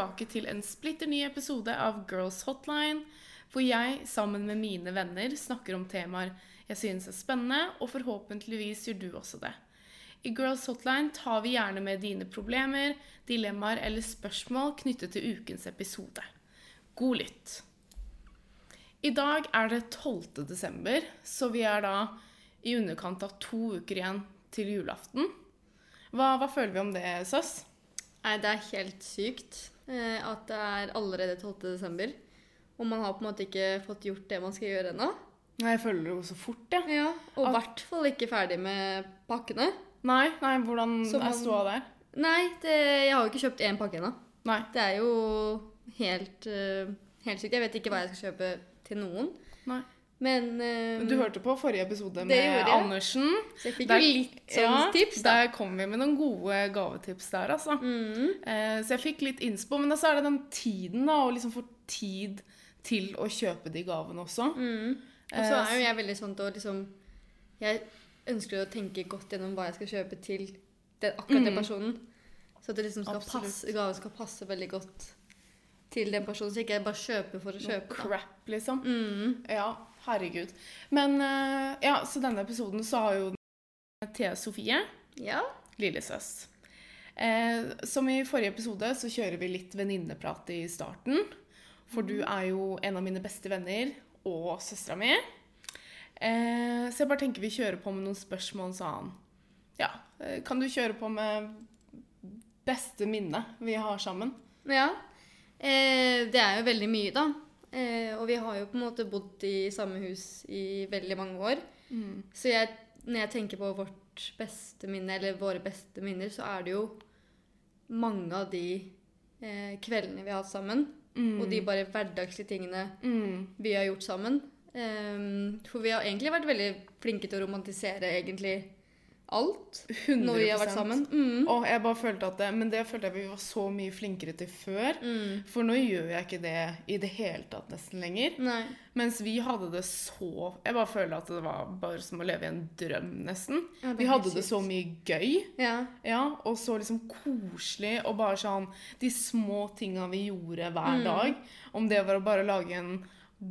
tilbake til en splitter ny episode av Girls Hotline, hvor jeg sammen med mine venner snakker om temaer jeg synes er spennende, og forhåpentligvis gjør du også det. I Girls Hotline tar vi gjerne med dine problemer, dilemmaer eller spørsmål knyttet til ukens episode. God lytt! I dag er det 12. desember, så vi er da i underkant av to uker igjen til julaften. Hva, hva føler vi om det, Søs? Nei, det er helt sykt at det er allerede 12. desember. Og man har på en måte ikke fått gjort det man skal gjøre ennå. Nei, Jeg føler det jo så fort. Ja. Ja, og i hvert fall ikke ferdig med pakkene. Nei, nei, hvordan man, er ståa der? Nei, det, jeg har jo ikke kjøpt én pakke ennå. Nei. Det er jo helt, uh, helt sykt. Jeg vet ikke hva jeg skal kjøpe til noen. Nei. Men um, Du hørte på forrige episode med. Andersen. Så jeg fikk Der- jo litt sånn tips, da. Der kom vi med noen gode gavetips der, altså. Mm. Eh, så jeg fikk litt innspo, men så er det den tiden, da, å liksom få tid til å kjøpe de gavene også. Mm. Og så er jo jeg veldig sånn til å liksom Jeg ønsker å tenke godt gjennom hva jeg skal kjøpe til den, akkurat den Mm. personen. Så at det liksom skal Absolutt. passe, gaven skal passe veldig godt til den personen, så ikke jeg bare kjøper for å Noe kjøpe. da. crap, liksom. Mm. Ja, herregud. Men eh, ja, så denne episoden så har jo Thea Sofie Ja. lillesøs. Eh, som i forrige episode så kjører vi litt venninneprat i starten. For du er jo en av mine beste venner og søstera mi. Eh, så jeg bare tenker vi kjører på med noen spørsmål sånn. Ja, eh, kan du kjøre på med beste minne vi har sammen? ja. Eh, det er jo veldig mye, da. Eh, og vi har jo på en måte bodd i samme hus i veldig mange år. Så jeg, når jeg tenker på vårt beste minne, eller våre beste minner, så er det jo mange av de eh, kveldene vi har hatt sammen. Mm. Og de bare hverdagslige tingene Mm. vi har gjort sammen. Um, for vi har egentlig vært veldig flinke til å romantisere egentlig alt 100 når vi har vært sammen. Mm. Og jeg bare følte at det, Men det følte jeg vi var så mye flinkere til før. Mm. For nå gjør jeg ikke det i det hele tatt nesten lenger. Nei. Mens vi hadde det så Jeg bare føler at det var bare som å leve i en drøm, nesten. Ja, Vi hadde det så mye gøy. Ja. Ja, og så liksom koselig, og bare sånn De små tinga vi gjorde hver Mm. dag. Om det var å bare lage en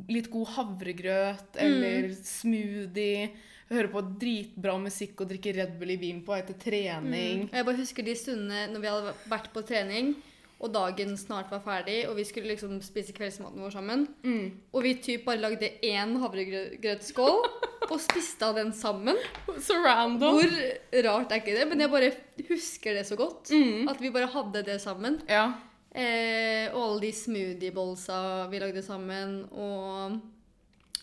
litt god havregrøt Mm. eller smoothie. Høre på dritbra musikk og drikke Red Bull i vin på etter trening. Mm. Jeg bare husker de stundene når vi hadde vært på trening, og dagen snart var ferdig, og vi skulle liksom spise kveldsmaten vår sammen. Mm. Og vi typ bare lagde én havregrøtskål og spiste av den sammen. Så random. Hvor rart er ikke det? Men jeg bare husker det så godt. Mm. At vi bare hadde det sammen. Ja. Eh, og alle de smoothie-bowlsa vi lagde sammen. Og,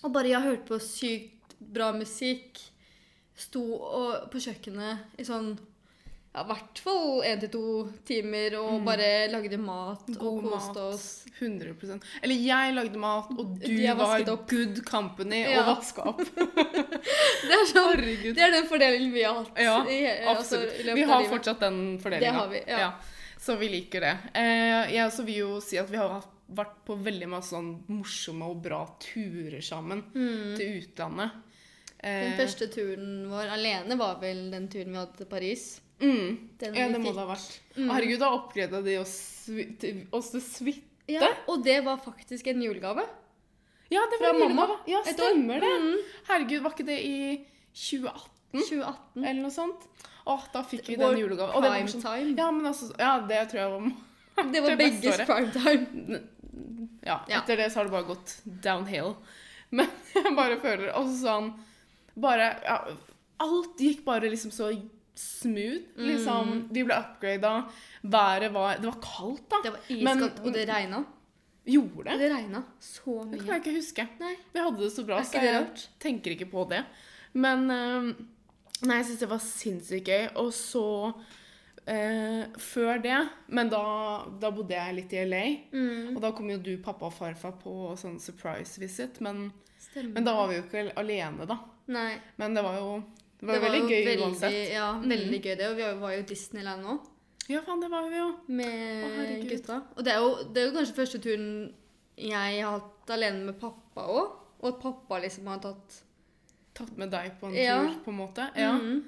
og bare jeg har hørt på sykt bra musikk. Sto og, på kjøkkenet i sånn ja, i hvert fall én til to timer og bare lagde mat og Mm. God koste mat. oss. 100 Eller jeg lagde mat, og du var good company Ja. og vaska opp. Det er, sånn, det er den fordelingen vi har hatt. Ja, i, altså, Vi har fortsatt den fordelinga. Vi, ja. Så vi liker det. Eh, jeg også vil jo si at vi har vært på veldig masse sånn morsomme og bra turer sammen til utlandet. Den Eh, første turen vår alene var vel den turen vi hadde til Paris. mm, Den ja, det må det ha vært. Mm. Herregud, da oppreda de oss, til- oss til suite. Ja, og det var faktisk en julegave. Ja, det Fra var mamma. julegave. Ja, stemmer det. Mm. Herregud, var ikke det i 2018 2018. eller noe sånt? Åh, da fikk vi Vår den julegaven. Og det var sånn, time. ja, men altså, ja, det tror jeg var Det var det begges prime time. Ja, Ja. etter det så har det bare gått downhill. Men jeg bare føler også sånn Bare ja, Alt gikk bare liksom så smooth. Liksom, Vi ble upgrada. Været var Det var kaldt, da. Det var Men- iskaldt, og det regna. Gjorde det? Det regna så mye. Det kan jeg ikke huske. Nei. Vi hadde det så bra, så jeg rart? tenker ikke på det. Men eh, Nei, jeg syns det var sinnssykt gøy. Og så eh, Før det Men da, da bodde jeg litt i LA. Mm. Og da kom jo du, pappa og farfar på sånn surprise visit. Men, men da var vi jo ikke alene, da. Nei. Men det var jo det var Det veldig jo gøy veldig, uansett. Mm. Ja, veldig gøy det. Og vi var jo i Disneyland nå Ja, faen, det var vi jo. med Å, gutta. Og det er, jo, det er jo kanskje første turen jeg har hatt alene med pappa òg. Og at pappa liksom har tatt Tatt med deg på en Ja. tur, på en måte. Ja, Mhm.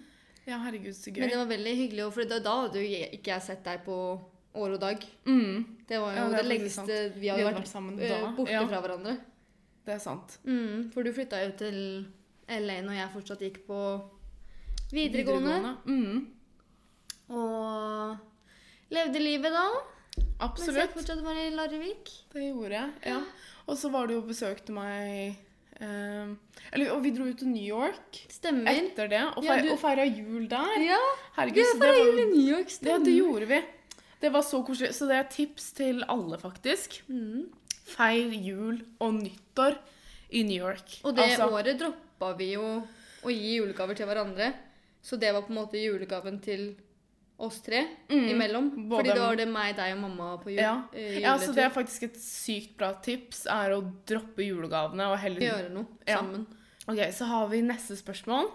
Ja herregud, så gøy. Men det var veldig hyggelig, for da, da hadde jo ikke jeg sett deg på år og dag. Mm. Det var jo Ja, det det, lengste sant. vi hadde vært, sammen eh, da. borte Ja, fra hverandre. det er sant. Mm, for du flytta jo til LA når jeg fortsatt gikk på videregående. Mm. Og levde livet da. Absolutt. Mens jeg fortsatt var i Larvik. Det gjorde jeg. ja. Og så var du og besøkte meg eh, eller, Og vi dro ut til New York Stemmer. etter det og, Ja, du- feira jul der. Ja, Herregud, vi feira det jul i New York. Stemmer. det gjorde vi. Det var så koselig. Så det er tips til alle, faktisk. Mm. Feir jul og nyttår i New York. Og det Altså, året droppa vi jo å gi julegaver til hverandre. Så det var på en måte julegaven til oss tre Mm, imellom. både- Fordi da var det meg, deg og mamma på jul, Ja. juletur. Ja, så det er faktisk et sykt bra tips, er å droppe julegavene og heller Gjøre noe Ja. sammen. Ok, så har vi neste spørsmål.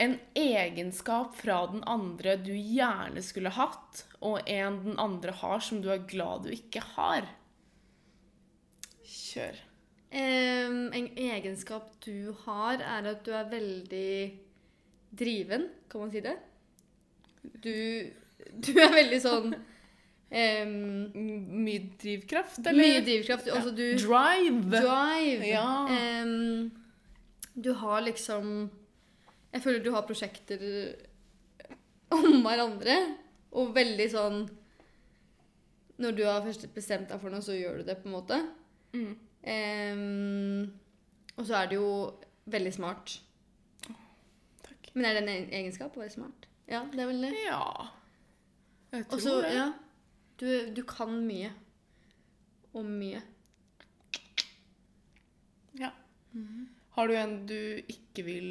En egenskap fra den andre du gjerne skulle hatt, og en den andre har som du er glad du ikke har. Kjør. Um, en egenskap du har, er at du er veldig driven, kan man si det? Du, du er veldig sånn um, Mye drivkraft, eller? Mye drivkraft. Altså du Drive! Drive. Ja. Um, du har liksom Jeg føler du har prosjekter om hverandre. Og veldig sånn Når du har først bestemt deg for noe, så gjør du det, på en måte. Mm. Um, og så er du jo veldig smart. Takk. Men er det en egenskap å være smart? Ja, det er vel det. Ja. Jeg tror Også, det. ja du, du kan mye. Om mye. Ja. Har du en du ikke vil,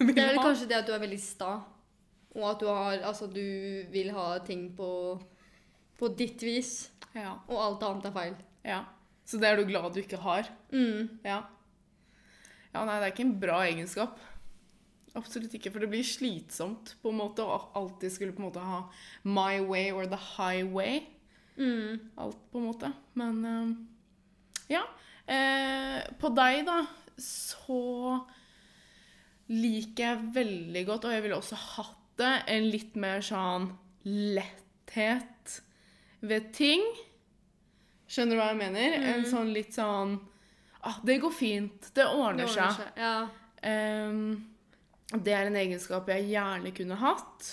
vil Det er vel kanskje det at du er veldig sta. Og at du har Altså, du vil ha ting på, på ditt vis. Ja. Og alt annet er feil. ja. Så det er du glad du ikke har? Mm. Ja. Ja, nei, det er ikke en bra egenskap. Absolutt ikke, for det blir slitsomt på en måte å alltid skulle på en måte ha my way or the highway. Mm. Alt på en måte. Men eh, ja. Eh, på deg, da, så liker jeg veldig godt, og jeg ville også hatt det, en litt mer sånn letthet ved ting. Skjønner du hva jeg mener? En sånn litt sånn ah, Det går fint. Det ordner, Det seg. ordner seg. Ja. Ehm, det er en egenskap jeg gjerne kunne hatt.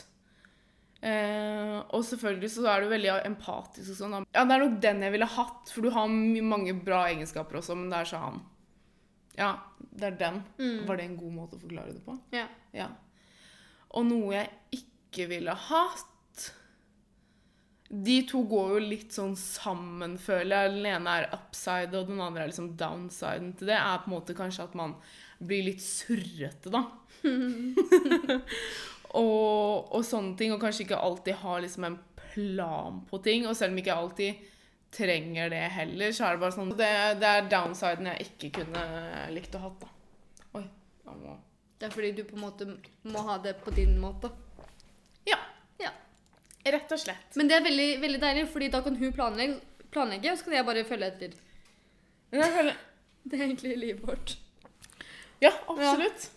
Eh, og selvfølgelig så er du veldig empatisk og sånn. Ja, det er nok den jeg ville hatt, for du har mange bra egenskaper også, men det er sånn Ja, det er den. Mm. Var det en god måte å forklare det på? ja. Ja. Og noe jeg ikke ville hatt De to går jo litt sånn sammen, føler jeg. Den ene er upside, og den andre er liksom downsiden til det. Er på en måte kanskje at man blir litt surrete, da. og, og sånne ting. Og kanskje ikke alltid har liksom en plan på ting. Og selv om ikke jeg alltid trenger det heller, så er det bare sånn Det, det er downsiden jeg ikke kunne likt å ha, da. Oi. jeg må Det er fordi du på en måte må ha det på din måte. Ja. Ja. Rett og slett. Men det er veldig, veldig deilig, fordi da kan hun planlegge, planlegge og så kan jeg bare følge etter. Det er egentlig livet vårt. Ja, absolutt.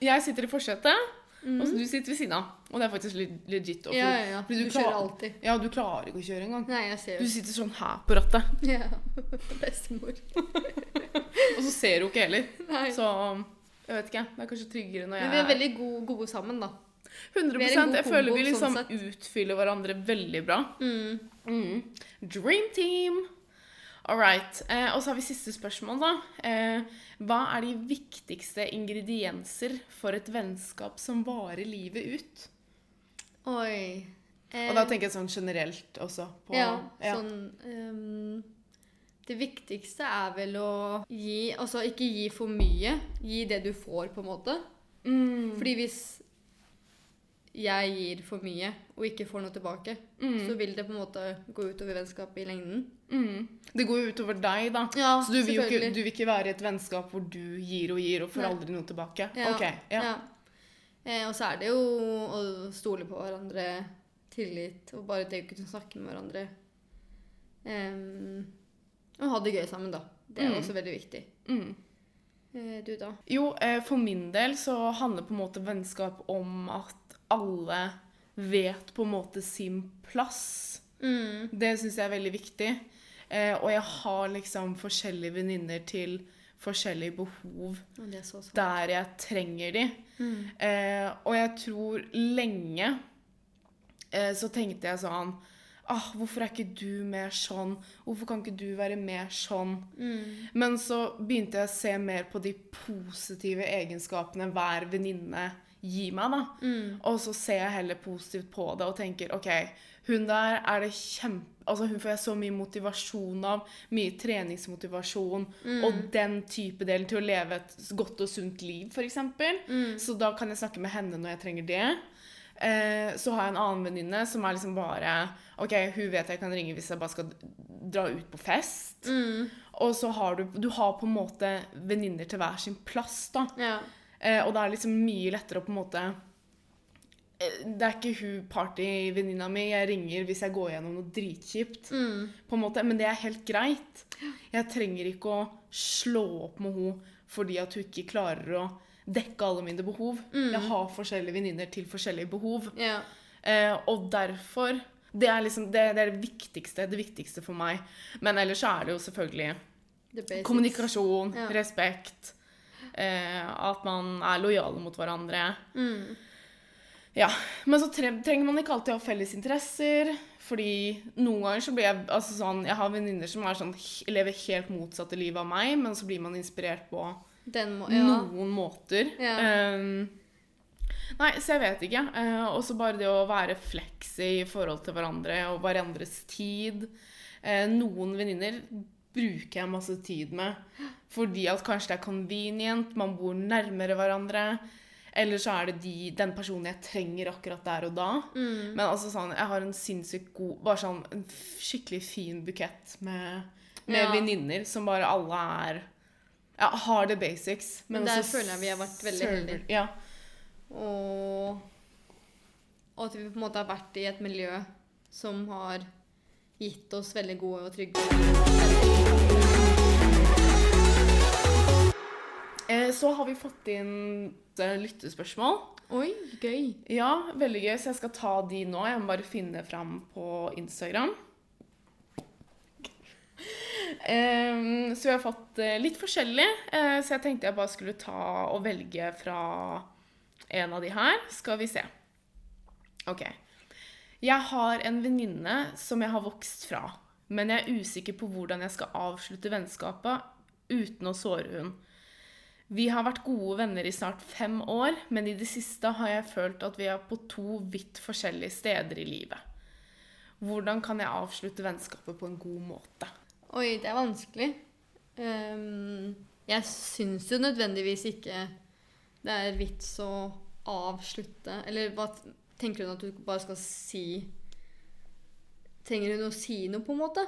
Jeg sitter i forsetet, Mm. og så du sitter ved siden av. Og det er faktisk legit. Også, Ja, ja, fordi Du kjører alltid. Ja, du klarer ikke å kjøre engang. Nei, jeg ser Du sitter sånn her på rattet, Ja. Bestemor. og så ser du ikke heller. Nei. Så jeg vet ikke. Det er kanskje tryggere når jeg Men vi er veldig gode, gode sammen, da. 100 vi er Jeg føler vi liksom sånn utfyller hverandre veldig bra. Mm. Mm. Dream team! All right. Eh, og så har vi siste spørsmål, da. Eh, hva er de viktigste ingredienser for et vennskap som varer livet ut? Oi. Eh, Og da tenker jeg sånn generelt også. På, ja, sånn um, Det viktigste er vel å gi Altså ikke gi for mye. Gi det du får, på en måte. Mm, Fordi hvis jeg gir for mye og ikke får noe tilbake, mm, så vil det på en måte gå utover vennskapet i lengden. mm. Det går jo utover deg, da. Ja, Så du vil ikke, du vil ikke være i et vennskap hvor du gir og gir og får Nei. aldri noe tilbake? Ja, Okay, ja. Ja. Eh, og så er det jo å stole på hverandre, tillit, og bare det å kunne snakke med hverandre. Um, og ha det gøy sammen, da. Det er Mm. også veldig viktig. Mm. Eh, du, da? Jo, eh, for min del så handler på en måte vennskap om at alle vet på en måte sin plass. Mm. Det syns jeg er veldig viktig. Eh, og jeg har liksom forskjellige venninner til forskjellige behov er der jeg trenger de. Mm. Eh, og jeg tror lenge eh, så tenkte jeg sånn ah, Hvorfor er ikke du mer sånn? Hvorfor kan ikke du være mer sånn? Mm. Men så begynte jeg å se mer på de positive egenskapene hver venninne gir meg. da. Mm. Og så ser jeg heller positivt på det og tenker OK, hun der er det kjempe... Altså Hun får jeg så mye motivasjon av. Mye treningsmotivasjon. Og den type delen til å leve et godt og sunt liv, f.eks. Mm. Så da kan jeg snakke med henne når jeg trenger det. Eh, så har jeg en annen venninne som er liksom bare OK, hun vet jeg kan ringe hvis jeg bare skal dra ut på fest. Mm. Og så har du Du har på en måte venninner til hver sin plass, da. Ja. Eh, og det er liksom mye lettere å på en måte eh, Det er ikke hun partyvenninna mi jeg ringer hvis jeg går gjennom noe dritkjipt. Mm. på en måte, Men det er helt greit. Jeg trenger ikke å slå opp med hun fordi at hun ikke klarer å dekke alle mine behov. Jeg har forskjellige venninner til forskjellige behov. Yeah. Eh, og derfor det er, liksom, det, det er det viktigste det viktigste for meg. Men ellers så er det jo selvfølgelig kommunikasjon, yeah. respekt. Eh, at man er lojale mot hverandre. Mm. Ja, Men så trenger man ikke alltid ha felles interesser. Fordi noen ganger så blir jeg altså sånn, Jeg har venninner som er sånn, lever helt motsatte liv av meg, men så blir man inspirert på Den må Ja. noen måter. Ja. Um, nei, så jeg vet ikke. Uh, Og så bare det å være flexy i forhold til hverandre og hverandres tid. Uh, noen venninner bruker jeg masse tid med fordi at kanskje det er convenient, man bor nærmere hverandre. Eller så er det de, den personen jeg trenger akkurat der og da. Mm. Men altså sånn, jeg har en sinnssykt god Bare sånn en skikkelig fin bukett med, med Ja. venninner som bare alle er ja, har the basics. Men der også føler jeg vi har vært veldig heldige. Ja. Og, og at vi på en måte har vært i et miljø som har gitt oss veldig gode og trygge Eh, så har vi fått inn eh, lyttespørsmål. Oi, gøy. Ja, veldig gøy, så jeg skal ta de nå. Jeg må bare finne fram på Instagram. Ehm, så vi har fått eh, litt forskjellig, eh, så jeg tenkte jeg bare skulle ta og velge fra en av de her. Skal vi se. Ok. Jeg har en venninne som jeg har vokst fra, men jeg er usikker på hvordan jeg skal avslutte vennskapet uten å såre hun. Vi har vært gode venner i snart fem år, men i det siste har jeg følt at vi er på to vidt forskjellige steder i livet. Hvordan kan jeg avslutte vennskapet på en god måte? Oi, det er vanskelig. Um, jeg syns jo nødvendigvis ikke det er vits å avslutte Eller hva t- tenker hun at du bare skal si Trenger hun å si noe, på en måte?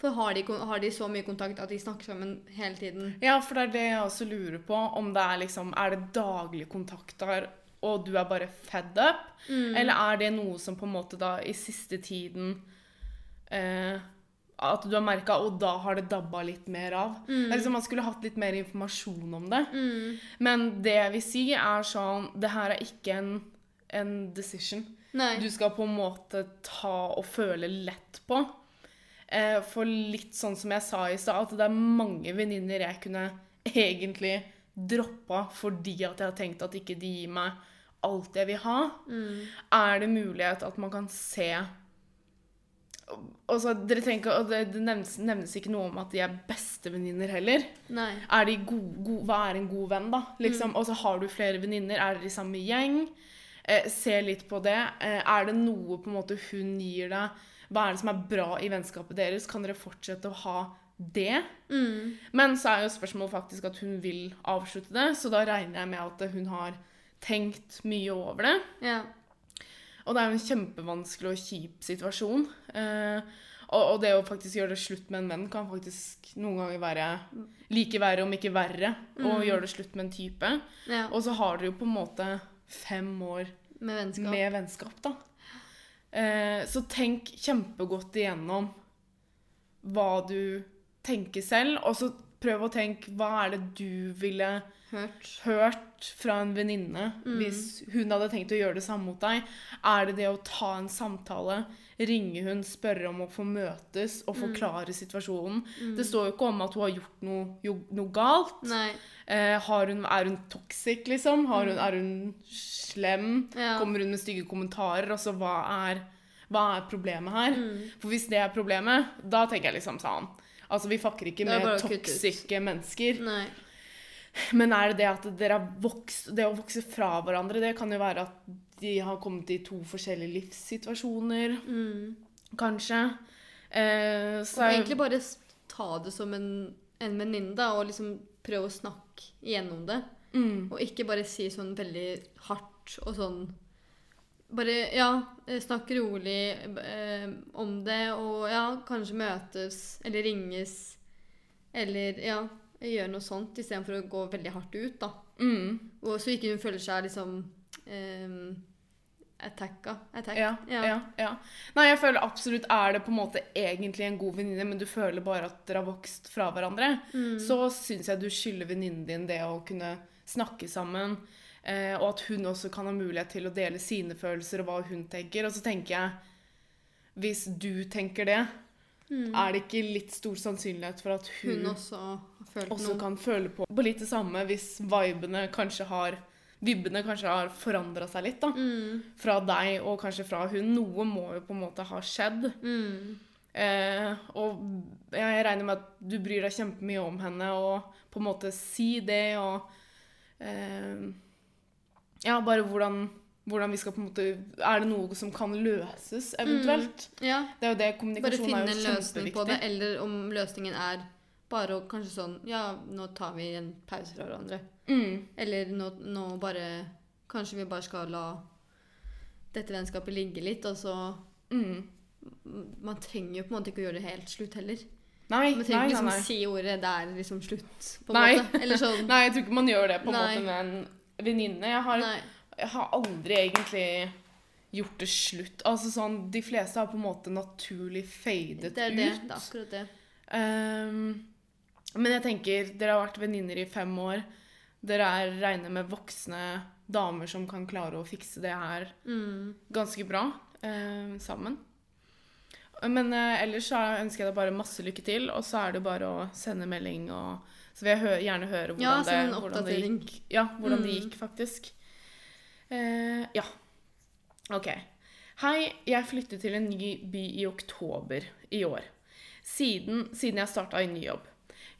For har de, har de så mye kontakt at de snakker sammen hele tiden? Ja, for det er det jeg også lurer på. Om det er liksom Er det daglig kontakt der, og du er bare fed up? Eller er det noe som på en måte da i siste tiden eh, At du har merka, og da har det dabba litt mer av? Mm. liksom Man skulle hatt litt mer informasjon om det. Men det jeg vil si, er sånn Det her er ikke en, en decision. Nei. du skal på en måte ta og føle lett på. Eh, for litt sånn som jeg sa i stad, at det er mange venninner jeg kunne egentlig droppa fordi at jeg har tenkt at ikke de gir meg alt jeg vil ha. Er det mulighet at man kan se Altså, dere tenker, og det, det nevnes, nevnes ikke noe om at de er bestevenninner heller. Nei. Er de god, god, hva er en god venn, da? Liksom, Og så har du flere venninner. Er dere i samme gjeng? Eh, se litt på det. Eh, er det noe på en måte hun gir deg? Hva er det som er bra i vennskapet deres? Kan dere fortsette å ha det? Mm. Men så er jo spørsmålet faktisk at hun vil avslutte det, så da regner jeg med at hun har tenkt mye over det. Ja. Og det er jo en kjempevanskelig og kjip situasjon. Eh, og, og det å faktisk gjøre det slutt med en venn kan faktisk noen ganger være like verre, om ikke verre, å gjøre det slutt med en type. ja. Og så har dere jo på en måte fem år Med vennskap. med vennskap, da. Eh, så tenk kjempegodt igjennom hva du tenker selv, og så prøv å tenke hva er det du ville Hørt. hørt fra en venninne Mm. hvis hun hadde tenkt å gjøre det samme mot deg? Er det det å ta en samtale, ringe hun, spørre om å få møtes og Mm. forklare situasjonen? Det står jo ikke om at hun har gjort noe, jo, noe galt. Eh, har hun, er hun toxic, liksom? Har hun, er hun slem? Mm. Ja. Kommer hun med stygge kommentarer? Altså, hva er, hva er problemet her? Mm. For hvis det er problemet, da tenker jeg liksom sånn Altså, vi fucker ikke med toxiske mennesker. Nei. Men er det det at dere har vokst Det å vokse fra hverandre, det kan jo være at de har kommet i to forskjellige livssituasjoner, Mm. kanskje. Eh, så Og egentlig bare ta det som en, en venninne, og liksom prøve å snakke igjennom det. mm, Og ikke bare si sånn veldig hardt og sånn Bare, ja, eh, snakk rolig eh, om det, og ja, kanskje møtes eller ringes. Eller ja, gjøre noe sånt istedenfor å gå veldig hardt ut, da. mm, Og så ikke hun føler seg liksom um, attacka. Attack. ja, ja. ja, Nei, jeg føler absolutt Er det på en måte egentlig en god venninne, men du føler bare at dere har vokst fra hverandre, Mm. så syns jeg du skylder venninnen din det å kunne snakke sammen. Eh, og at hun også kan ha mulighet til å dele sine følelser og hva hun tenker. Og så tenker jeg Hvis du tenker det, Mm. er det ikke litt stor sannsynlighet for at hun, Hun også også kan føle på, på litt det samme hvis vibene kanskje har Vibbene kanskje har forandra seg litt, da. Mm. Fra deg og kanskje fra hun. Noe må jo på en måte ha skjedd. Mm. Eh, og jeg regner med at du bryr deg kjempemye om henne, og på en måte si det, og eh, Ja, bare hvordan, hvordan vi skal på en måte Er det noe som kan løses, eventuelt? Ja, Det er jo det bare finne er en jo løsning på kjempeviktig. det, eller om løsningen er bare å kanskje sånn Ja, nå tar vi en pause fra hverandre. Mm, Eller nå, nå bare Kanskje vi bare skal la dette vennskapet ligge litt, og så mm. Man trenger jo på en måte ikke å gjøre det helt slutt heller. Nei, Man trenger ikke liksom nei. si ordet 'det er liksom slutt', på en Nei. måte. Eller sånn. Nei, jeg tror ikke man gjør det på en måte med en venninne. Jeg, har- Nei. Jeg har aldri egentlig gjort det slutt. Altså sånn, De fleste har på en måte naturlig fadet Det er det. ut. Det er akkurat det. Um, men jeg tenker, dere har vært venninner i fem år. Dere er regner med voksne damer som kan klare å fikse det her Mm. ganske bra eh, sammen. Men uh, ellers så ønsker jeg deg bare masse lykke til, og så er det bare å sende melding og Så vil jeg hø gjerne høre hvordan, Ja, det, hvordan det gikk. Ja, hvordan det Mm. gikk, faktisk. Eh, ja. OK. Hei, jeg flyttet til en ny by i oktober i år. Siden, siden jeg starta i ny jobb.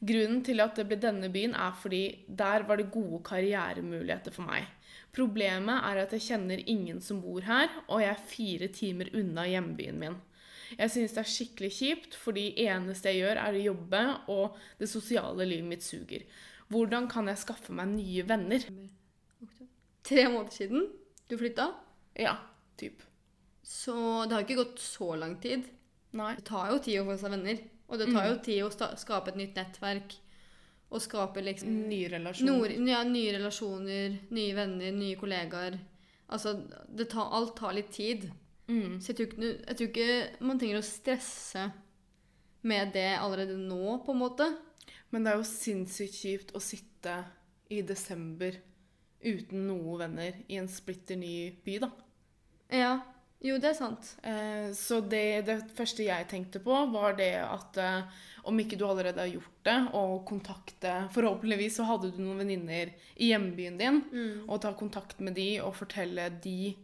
Grunnen til at det ble denne byen, er fordi der var det gode karrieremuligheter for meg. Problemet er at jeg kjenner ingen som bor her, og jeg er fire timer unna hjembyen min. Jeg synes det er skikkelig kjipt, fordi eneste jeg gjør, er å jobbe, og det sosiale livet mitt suger. Hvordan kan jeg skaffe meg nye venner? Tre måneder siden du flytta, Ja, typ. så det har ikke gått så lang tid. Nei. Det tar jo tid å få seg venner. Og det tar jo tid å skape et nytt nettverk. Og skape liksom Nye relasjoner. nord, ja, nye relasjoner, nye venner, nye kollegaer. Altså, det tar, alt tar litt tid. Mm. Så jeg tror, ikke, jeg tror ikke man trenger å stresse med det allerede nå, på en måte. Men det er jo sinnssykt kjipt å sitte i desember uten noe venner i en splitter ny by, da. Ja. Jo, det er sant. Eh, så det, det første jeg tenkte på, var det at eh, om ikke du allerede har gjort det, og kontakte Forhåpentligvis så hadde du noen venninner i hjembyen din, og ta kontakt med de og fortelle de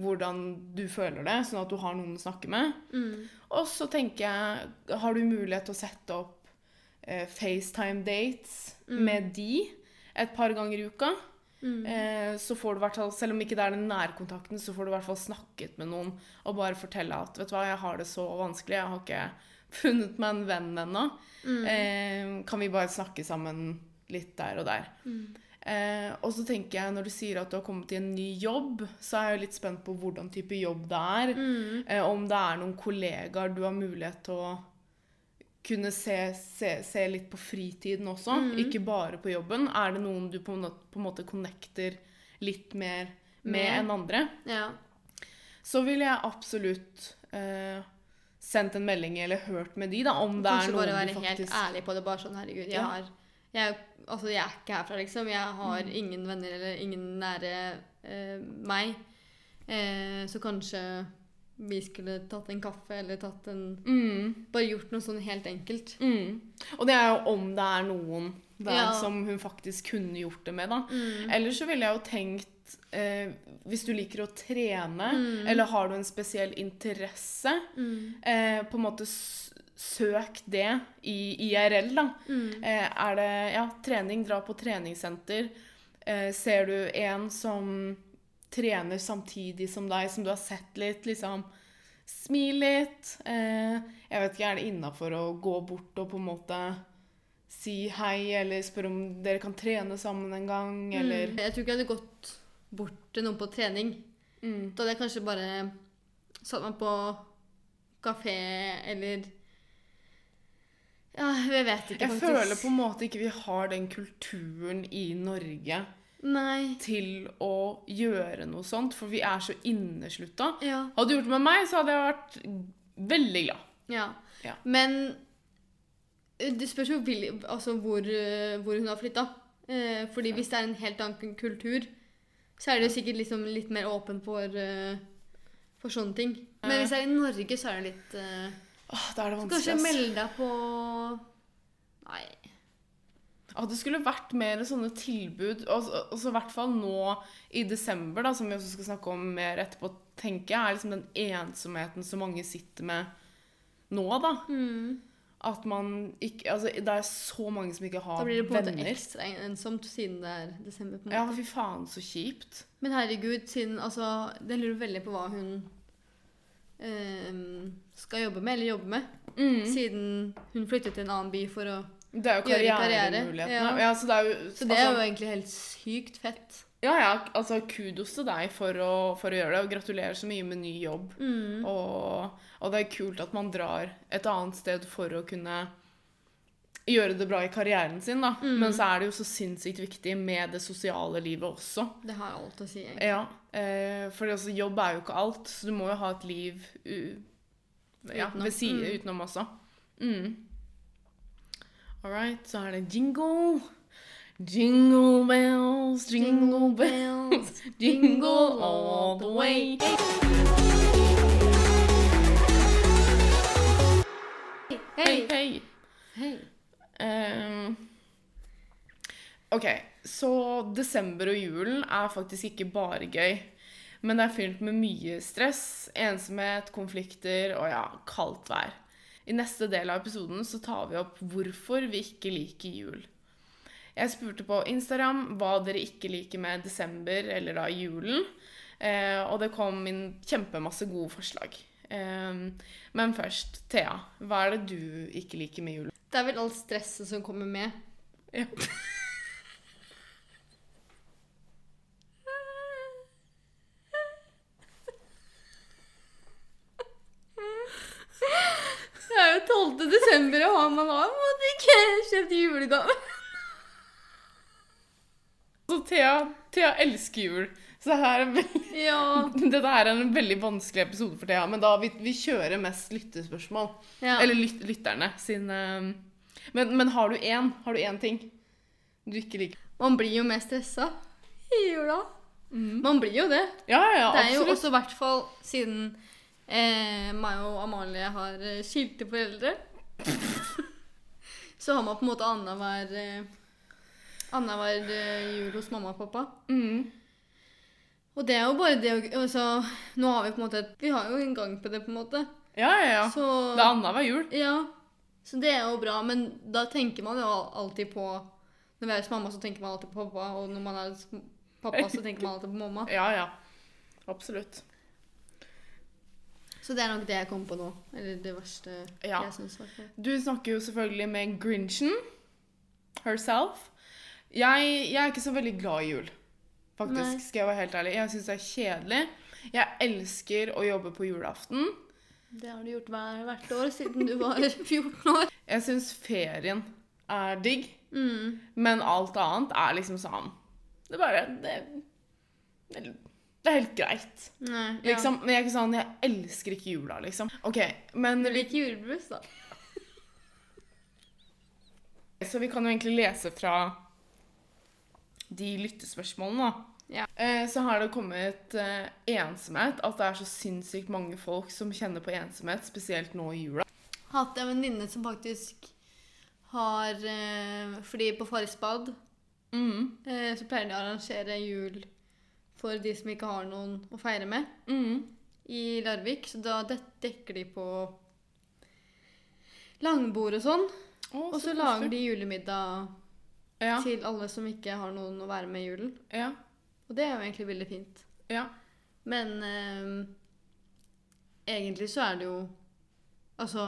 hvordan du føler det, sånn at du har noen å snakke med. Mm. Og så tenker jeg, har du mulighet til å sette opp eh, FaceTime-dates med de et par ganger i uka? Eh, så får du hvert fall, Selv om ikke det er den nærkontakten, så får du i hvert fall snakket med noen og bare fortelle at vet du hva, jeg har det så vanskelig, jeg har ikke funnet meg en venn ennå. Eh, kan vi bare snakke sammen litt der og der? Eh, og så tenker jeg, når du sier at du har kommet i en ny jobb, så er jeg litt spent på hvordan type jobb det er. Eh, om det er noen kollegaer du har mulighet til å kunne se, se, se litt på fritiden også, ikke bare på jobben. Er det noen du på en måte, på en måte connecter litt mer med Med. enn andre? Ja. Så ville jeg absolutt eh, sendt en melding eller hørt med de, da, om det Kanskje er noen du faktisk... bare være helt ærlig på det. Bare sånn, herregud, jeg Ja. har jeg, altså, jeg er ikke herfra, liksom. Jeg har ingen venner eller ingen nære eh, meg. Eh, så kanskje vi skulle tatt en kaffe eller tatt en Mm. Bare gjort noe sånn helt enkelt. Mm. Og det er jo om det er noen der Ja. som hun faktisk kunne gjort det med, da. Mm. Ellers så ville jeg jo tenkt eh, Hvis du liker å trene, Mm. eller har du en spesiell interesse, Mm. eh, på en måte søk det i IRL, da. Mm. Eh, er det ja, trening, dra på treningssenter. Eh, ser du en som trener samtidig som deg, som du har sett litt, liksom Smil litt. Eh, jeg vet ikke, er det innafor å gå bort og på en måte si hei, eller spørre om dere kan trene sammen en gang, eller Mm. Jeg tror ikke jeg hadde gått bort til noen på trening. mm. Da hadde jeg kanskje bare satt meg på kafé eller Ja, jeg vet ikke, faktisk. Jeg føler på en måte ikke vi har den kulturen i Norge Nei. til å gjøre noe sånt, for vi er så inneslutta. Ja. Hadde du gjort det med meg, så hadde jeg vært veldig glad. ja. Ja. Men eh, det spørs jo altså hvor, eh, hvor hun har flytta. Eh, fordi hvis det er en helt annen kultur, så er det sikkert liksom litt mer åpen for, for sånne ting. Men hvis det er i Norge, så er det litt eh, Åh, da er det vanskelig. Kanskje melde deg på Nei. Ja, det skulle vært mer sånne tilbud. Og så- i hvert fall nå i desember, da, som vi også skal snakke om mer etterpå, tenker jeg, er liksom den ensomheten som mange sitter med nå, da. Mm. At man ikke Altså, det er så mange som ikke har venner. Da blir det på en måte ekstra ensomt siden det er desember. på en måte. Ja, fy faen, så kjipt. Men herregud, siden altså det lurer veldig på hva hun ehm, skal jobbe med, eller jobbe med. Mm. Siden hun flyttet til en annen by for å Det er jo karrieremulighetene. ja. Ja. så det er jo, Så det er jo altså, egentlig helt sykt fett. Ja, ja, altså kudos til deg for å, for å gjøre det, og gratulerer så mye med ny jobb. Mm. Og, og det er kult at man drar et annet sted for å kunne gjøre det bra i karrieren sin, da. Mm. Men så er det jo så sinnssykt viktig med det sosiale livet også. Det har alt å si, egentlig. Ja, eh, for altså, jobb er jo ikke alt, så du må jo ha et liv ja, Utenom. ved siden Mm. utenom også. Mm. All right, så er det jingle. Jingle bells, jingle bells, jingle all the way. Hei, Hei! hei. Ehm, ok, så desember og julen er faktisk ikke bare gøy. Men det er fylt med mye stress, ensomhet, konflikter og ja, kaldt vær. I neste del av episoden så tar vi opp hvorfor vi ikke liker jul. Jeg spurte på Instagram hva dere ikke liker med desember eller da julen. Eh, og det kom inn kjempemasse gode forslag. Eh, men først, Thea, hva er det du ikke liker med julen? Det er vel alt stresset som kommer med. Ja. Det er jo 12. desember, og man har på ikke kjøpt julegave. Så Thea, Thea elsker jul. Så her er veldig, Ja. dette her er en veldig vanskelig episode for Thea, men da vi, vi kjører mest lyttespørsmål. ja. Eller lyt, lytterne sin eh, men, men har du én? Har du én ting du ikke liker? Man blir jo mer stressa i jula. Man blir jo det. Ja, ja, absolutt. Det er jo også i hvert fall siden eh, meg og Amalie har eh, skilte foreldre. så har man på en måte annenhver annenhver eh, jul hos mamma og pappa. Mm. Og det er jo bare det altså, Nå har vi på en måte Vi har jo en gang på det, på en måte. Ja, ja, ja. Så Det er annenhver jul. Ja. Så det er jo bra, men da tenker man jo alltid på Når vi er hos mamma, så tenker man alltid på pappa, og når man er hos pappa, så tenker man alltid på mamma. Ja, ja. Absolutt. Så det er nok det jeg kom på nå. Eller det verste Ja. jeg syns. Du snakker jo selvfølgelig med Grinchen herself. Jeg, jeg er ikke så veldig glad i jul. Faktisk, Nei. skal jeg være helt ærlig. Jeg syns det er kjedelig. Jeg elsker å jobbe på julaften. Det har du gjort hver, hvert år siden du var 14 år. Jeg syns ferien er digg, Mm. men alt annet er liksom sånn Det er bare Det, det, det er helt greit. Nei, ja. Liksom, Men jeg er ikke sånn Jeg elsker ikke jula, liksom. OK, men Du liker julebrus, da. så vi kan jo egentlig lese fra de lyttespørsmålene, da. Ja. Eh, så har det kommet eh, ensomhet. At det er så sinnssykt mange folk som kjenner på ensomhet, spesielt nå i jula. Hatt en venninne som faktisk har eh, Fordi på Farris bad Mm. eh, så pleier de å arrangere jul for de som ikke har noen å feire med Mm. i Larvik. Så da dekker de på langbord og sånn. Å, Og så koselig. lager de julemiddag ja. til alle som ikke har noen å være med i julen. Ja. Og det er jo egentlig veldig fint. Ja. Men eh, egentlig så er det jo Altså,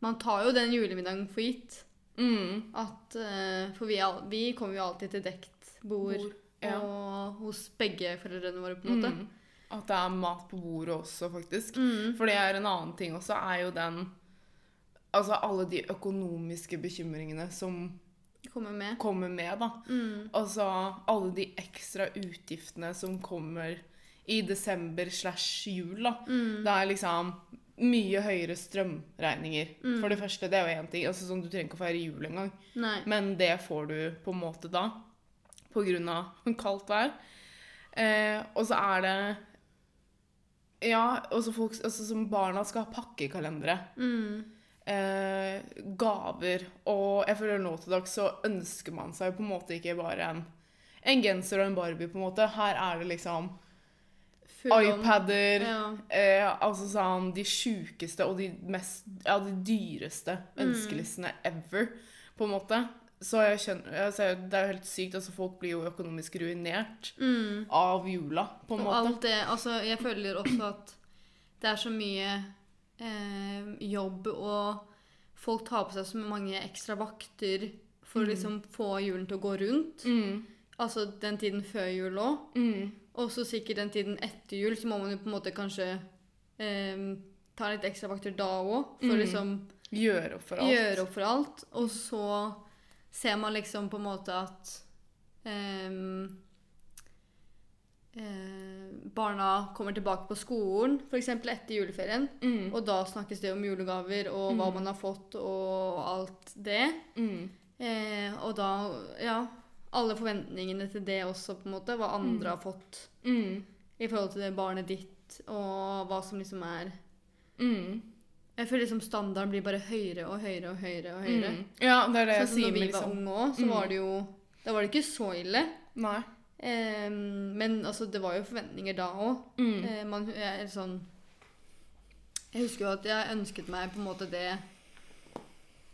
man tar jo den julemiddagen for gitt. Mm. At eh, For vi, vi kommer jo alltid til dekt bord, Bord, ja. og hos begge foreldrene våre, på en måte. Mm. At det er mat på bordet også, faktisk. Mm. For det er en annen ting også, er jo den Altså alle de økonomiske bekymringene som Kommer med. kommer med, da. Mm. Altså alle de ekstra utgiftene som kommer i desember slash jul, da. Mm. Det er liksom mye høyere strømregninger. Mm. For det første, det er jo én ting. Altså sånn, Du trenger ikke å feire jul engang. Men det får du på en måte da, av kaldt vær. Eh, og så er det Ja, også folk også som barna skal ha pakkekalendere. Mm. Eh, gaver. Og jeg føler nå til dags så ønsker man seg på en måte ikke bare en, en genser og en Barbie, på en måte. Her er det liksom iPader. Ja. Eh, altså sånn de sjukeste og de mest Ja, de dyreste Mm. ønskelistene ever, på en måte. Så jeg skjønner altså, Det er jo helt sykt. altså Folk blir jo økonomisk ruinert Mm. av jula, på en Og måte. alt det Altså, jeg føler også at det er så mye eh, jobb, og folk tar på seg så mange ekstra vakter for å Mm. liksom få julen til å gå rundt. Mm. Altså den tiden før jul òg. Mm. Og så sikkert den tiden etter jul, så må man jo på en måte kanskje eh, ta litt ekstra vakter da òg, for Mm. liksom Gjøre opp for alt. gjøre opp for alt. Og så ser man liksom på en måte at um, eh, barna kommer tilbake på skolen, f.eks. etter juleferien. Mm. Og da snakkes det om julegaver og hva Mm. man har fått og alt det. Mm. Eh, og da, ja Alle forventningene til det også, på en måte. Hva andre har fått Mm. i forhold til det barnet ditt, og hva som liksom er Mm. Jeg føler liksom standarden blir bare høyere og høyere og høyere. og høyere. Mm. Ja, det er det jeg Sånn som sier Da vi med var liksom unge òg, så Mm. var det jo Da var det ikke så ille. Nei. Ehm, men altså, det var jo forventninger da òg. Mm. Eh, man jeg sånn Jeg husker jo at jeg ønsket meg på en måte det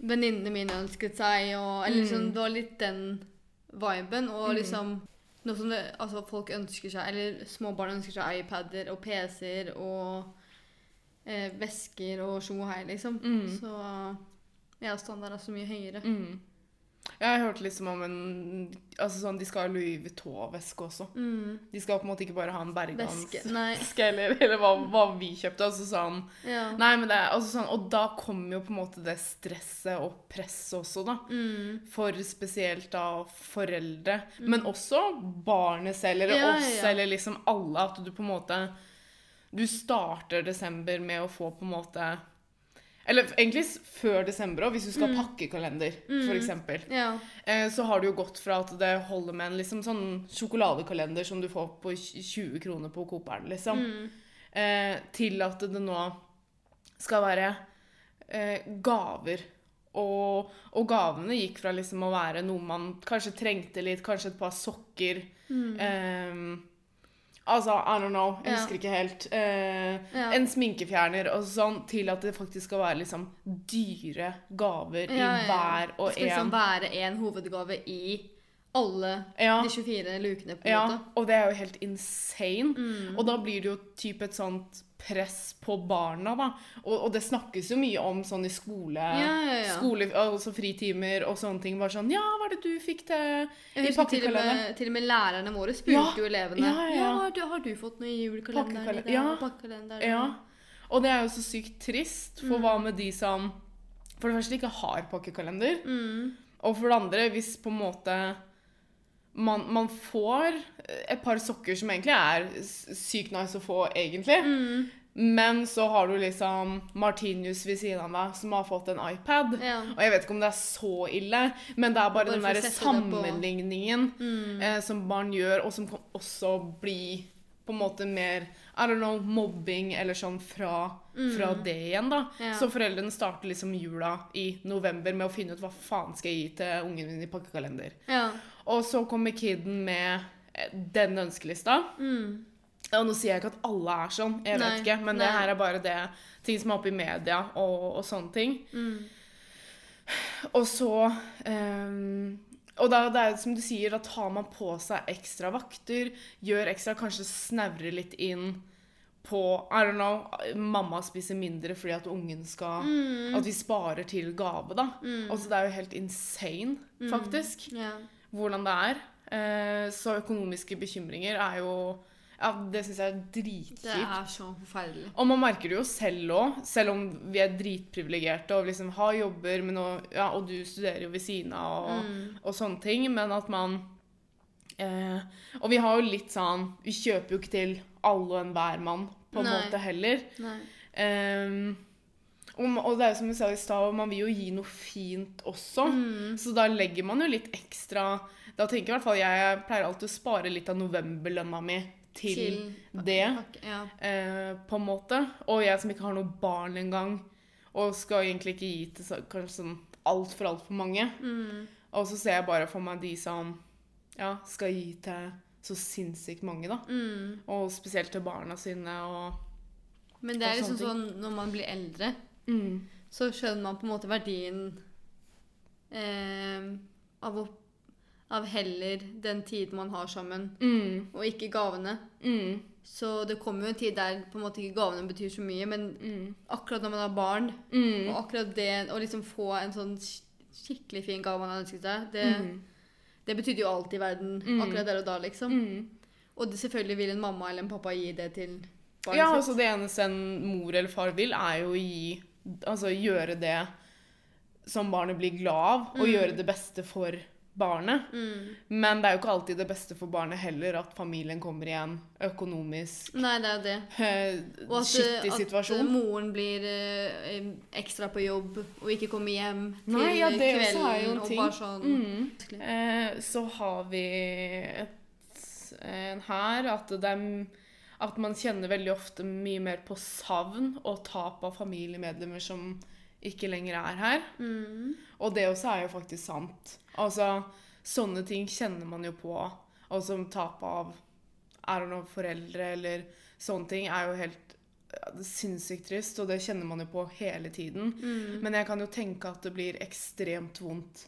venninnene mine ønsket seg, og Eller liksom, Mm. det var litt den viben. Og Mm. liksom Nå som det, altså folk ønsker seg, eller små barn ønsker seg iPader og PC-er og eh, vesker og tjo og hei, liksom. Mm. Så ja, standarden er så mye høyere. Mm. Jeg har hørt liksom om en Altså sånn, De skal ha Louis Vuitton-veske også. Mm. De skal på en måte ikke bare ha en Bergans Veske. Eller, eller hva, hva vi kjøpte. altså sånn Ja. Nei, men det altså sånn, Og da kommer jo på en måte det stresset og presset også, da. Mm. For spesielt da foreldre. Men også barnet selv, eller Ja, oss, ja, ja. eller liksom alle. At du på en måte Du starter desember med å få på en måte Eller egentlig før desember òg, hvis du skal Mm. pakke kalender, Mm. eksempel. ja. Eh, så har det jo gått fra at det holder med en liksom sånn sjokoladekalender som du får på 20 kroner på Cooperen, liksom, Mm. eh, til at det nå skal være eh, gaver. Og, og gavene gikk fra liksom å være noe man kanskje trengte litt, kanskje et par sokker Mm. Altså, I don't know, jeg husker ikke helt. Eh, Ja. En sminkefjerner og sånn, til at det faktisk skal være liksom dyre gaver Ja, ja, i hver og en. Det skal liksom være en hovedgave i alle Ja, de 24 lukene, på en ja, måte. og det er jo helt insane. Mm. Og da blir det jo typ et sånt press på barna, da. Og, og det snakkes jo mye om sånn i skole, ja, ja, ja. skole altså fritimer og sånne ting. Bare sånn Ja, hva er det du fikk til i husker til til og med lærerne våre spurte Ja, jo elevene ja, ja. ja. du, har du fått noe i julekalenderen i dag? Pakkekalenderen? Ja. Og det er jo så sykt trist, for Mm. hva med de som for det første ikke har pakkekalender? Mm. Og for det andre, hvis på en måte man, man får et par sokker som egentlig er sykt nice å få, egentlig. Mm. Men så har du liksom Martinius ved siden av deg, som har fått en iPad. Ja. Og jeg vet ikke om det er så ille, men det er bare, Bare den derre sammenligningen Mm. eh, som barn gjør, og som kan også bli på en måte mer I don't know, mobbing eller sånn fra, fra det igjen, da. Mm. Ja. Så foreldrene starter liksom jula i november med å finne ut hva faen skal jeg gi til ungen min i pakkekalender. Ja. Og så kommer kiden med eh, den ønskelista. Mm. Og nå sier jeg ikke at alle er sånn, jeg vet Nei, ikke, men det her er bare det ting som er oppe i media og, og sånne ting. Mm. Og så ehm, Og da det er som du sier, da tar man på seg ekstra vakter, gjør ekstra, kanskje snevrer litt inn på I don't know, mamma spiser mindre fordi at ungen skal Mm. At vi sparer til gave, da. Altså det er jo helt insane, Mm. faktisk, hvordan det er. Eh, så økonomiske bekymringer er jo Ja, det syns jeg er dritkjipt. Det er så forferdelig. Og man merker det jo selv òg, selv om vi er dritprivilegerte og liksom har jobber, men og, ja, og du studerer jo ved siden av og, Mm. og sånne ting, men at man eh, Og vi har jo litt sånn Vi kjøper jo ikke til alle og enhver mann på en Nei. måte heller. Nei. Um, og, og det er jo som vi sa i stad, man vil jo gi noe fint også. Mm. Så da legger man jo litt ekstra Da tenker i hvert fall jeg Jeg pleier alltid å spare litt av novemberlønna mi til, det. pakke- Ja. eh, på en måte. Og jeg som ikke har noe barn engang, og skal egentlig ikke gi til kanskje sånn altfor, altfor mange. Mm. Og så ser jeg bare for meg de som ja, skal gi til så sinnssykt mange, da. Mm. Og spesielt til barna sine og Men det er liksom sånn når man blir eldre, mm. så skjønner man på en måte verdien eh, av, å, av heller den tiden man har sammen, Mm. og ikke gavene. Mm. Så det kommer jo en tid der på en måte ikke gavene betyr så mye, men Mm. akkurat når man har barn, Mm. og akkurat det å liksom få en sånn skikkelig fin gave man har ønsket seg, det, Mm. det betydde jo alt i verden Mm. akkurat der og da, liksom. Mm. Og det, selvfølgelig vil en mamma eller en pappa gi det til barnet Ja, sitt. altså det eneste en mor eller far vil, er jo å gi Altså gjøre det som barnet blir glad av, og gjøre det beste for barnet. Mm. Men det er jo ikke alltid det beste for barnet heller at familien kommer i en økonomisk Nei, det er det. eh, Og at, skittig at situasjon. moren blir eh, ekstra på jobb og ikke kommer hjem til Nei, ja, det kvelden. er jo en og bare sånn Mm. Eh, så har vi et, en her at det er at man kjenner veldig ofte mye mer på savn og tap av familiemedlemmer som ikke lenger er her. Mm. Og det også er jo faktisk sant. Altså, sånne ting kjenner man jo på. Og som tap av er det noen foreldre eller sånne ting er jo helt ja, det sinnssykt trist, og det kjenner man jo på hele tiden. Mm. Men jeg kan jo tenke at det blir ekstremt vondt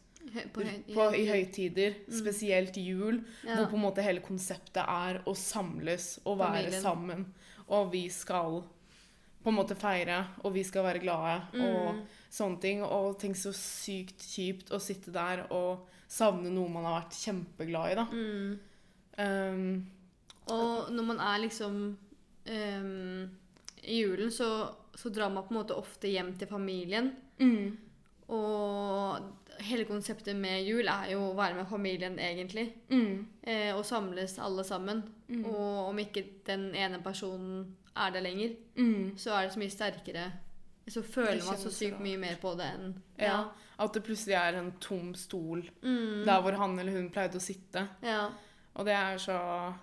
På, på, i høytider, spesielt jul, Ja. hvor på en måte hele konseptet er å samles og være Familien. sammen. Og vi skal på en måte feire, og vi skal være glade og Mm. sånne ting. Og tenk så sykt kjipt å sitte der og savne noe man har vært kjempeglad i, da. Mm. Um, Og når man er liksom um, I julen så, så drar man på en måte ofte hjem til familien. mm, Og hele konseptet med jul er jo å være med familien, egentlig. mm, Eh, og samles alle sammen. Mm. Og om ikke den ene personen er der lenger, mm. så er det så mye sterkere. Så føler man så sykt mye mer på det enn Ja. At det plutselig er en tom stol Mm. der hvor han eller hun pleide å sitte. ja. Og det er så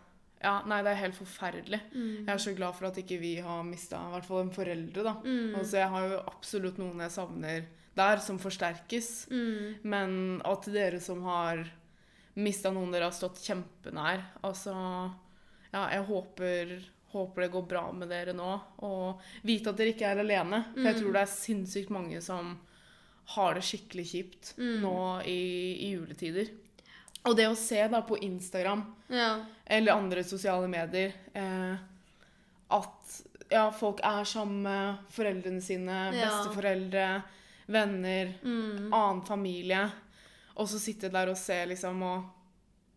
Ja, nei, det er helt forferdelig. Mm. Jeg er så glad for at ikke vi har mista i hvert fall en foreldre, da. Mm. Altså, jeg har jo absolutt noen jeg savner der, som forsterkes. Mm. Men at dere som har mista noen dere har stått kjempenær Altså, ja, jeg håper, håper det går bra med dere nå. Og vite at dere ikke er alene. For jeg Mm. tror det er sinnssykt mange som har det skikkelig kjipt Mm. nå i, i juletider. Og det å se da på Instagram Ja. eller andre sosiale medier eh, at ja, folk er sammen med foreldrene sine, Ja. Venner, Mm. annen familie, og så sitte der og se liksom og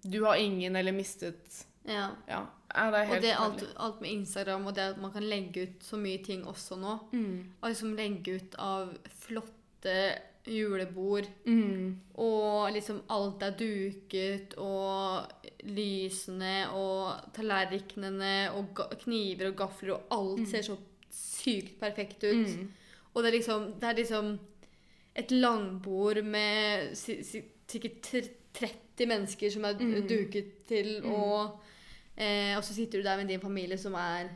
Du har ingen eller mistet ja. Ja, ja, det er Og det er alt, alt med Instagram og det at man kan legge ut så mye ting også nå. Mm. Og liksom legge ut av flotte julebord, Mm. og liksom alt er duket, og lysene og tallerkenene og kniver og gafler, og alt Mm. ser så sykt perfekt ut. Mm. Og det er liksom, det er liksom et langbord med si, si, sikkert 30 mennesker som er Mm. duket til, Mm. og, eh, og så sitter du der med din familie som er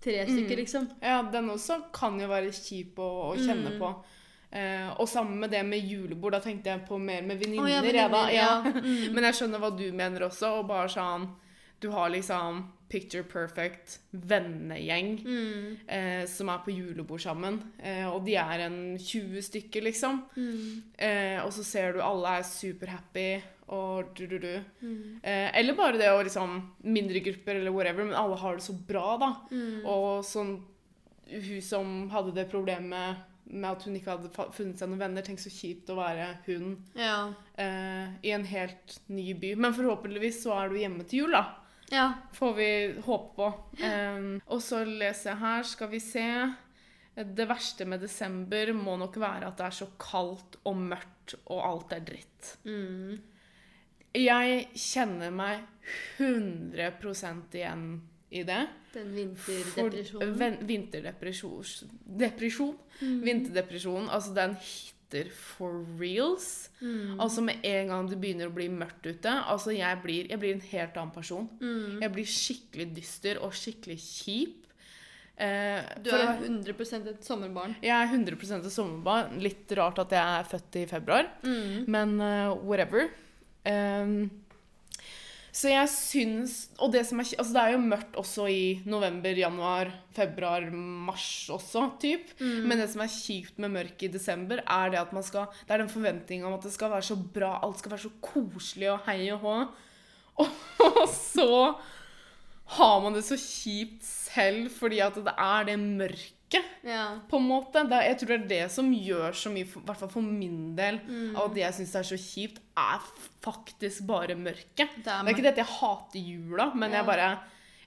tre Mm. stykker, liksom. Ja, den også kan jo være kjip å, å kjenne Mm. på. Eh, og sammen med det med julebord, da tenkte jeg på mer med venninner. Oh, ja, Ja. ja. Mm. Men jeg skjønner hva du mener også, og bare sånn Du har liksom picture perfect vennegjeng Mm. eh, som er på julebord sammen, eh, og de er en 20 stykker, liksom. Mm. Eh, og så ser du alle er superhappy og du-du-du. Mm. Eh, eller bare det å liksom Mindre grupper eller whatever, men alle har det så bra, da. Mm. Og sånn Hun som hadde det problemet med at hun ikke hadde funnet seg noen venner. Tenk så kjipt å være hun Ja. eh, i en helt ny by. Men forhåpentligvis så er du hjemme til jul, da. Ja. Får vi håpe på. Um, og så leser jeg her, skal vi se Det verste med desember må nok være at det er så kaldt og mørkt, og alt er dritt. Mm. Jeg kjenner meg 100% igjen i det. Den For- vinterdepresjonen. ven- Vinterdepresjon. Depresjon. Mm. Vinterdepresjon. Altså, den hitter for reals. Mm. Altså, med en gang det begynner å bli mørkt ute Altså, jeg blir, jeg blir en helt annen person. Mm. Jeg blir skikkelig dyster og skikkelig kjip. Eh, Du er 100% et sommerbarn. jeg er 100% et sommerbarn. Litt rart at jeg er født i februar. Mm. Men uh, whatever. Ehm, så jeg syns Og det som er Altså, det er jo mørkt også i november, januar, februar, mars også, typ. Mm. Men det som er kjipt med mørket i desember, er det at man skal Det er den forventninga om at det skal være så bra, alt skal være så koselig og hei og hå. Og så har man det så kjipt selv fordi at det er det mørket Ja. på en måte. Det, jeg tror det er det som gjør så mye, i hvert fall for min del, Mm. av at det jeg syns er så kjipt, er faktisk bare mørket. Det Det er ikke det at jeg hater jula, men Ja. jeg bare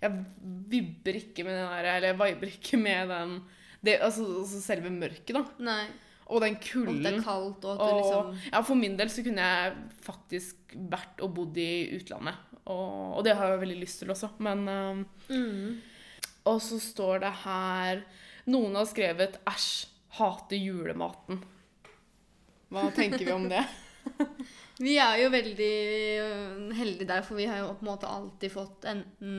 Jeg vibber ikke med den der Eller jeg viber ikke med den det, altså, altså selve mørket, da. Nei. Og den Og det er kaldt, og at Og, liksom ja, for min del så kunne jeg faktisk vært og bodd i utlandet. Og, og det har jeg veldig lyst til også, men um, mm. Og så står det her Noen har skrevet 'æsj, hater julematen'. Hva tenker vi om det? Vi er jo veldig øh, heldige der, for vi har jo på en måte alltid fått enten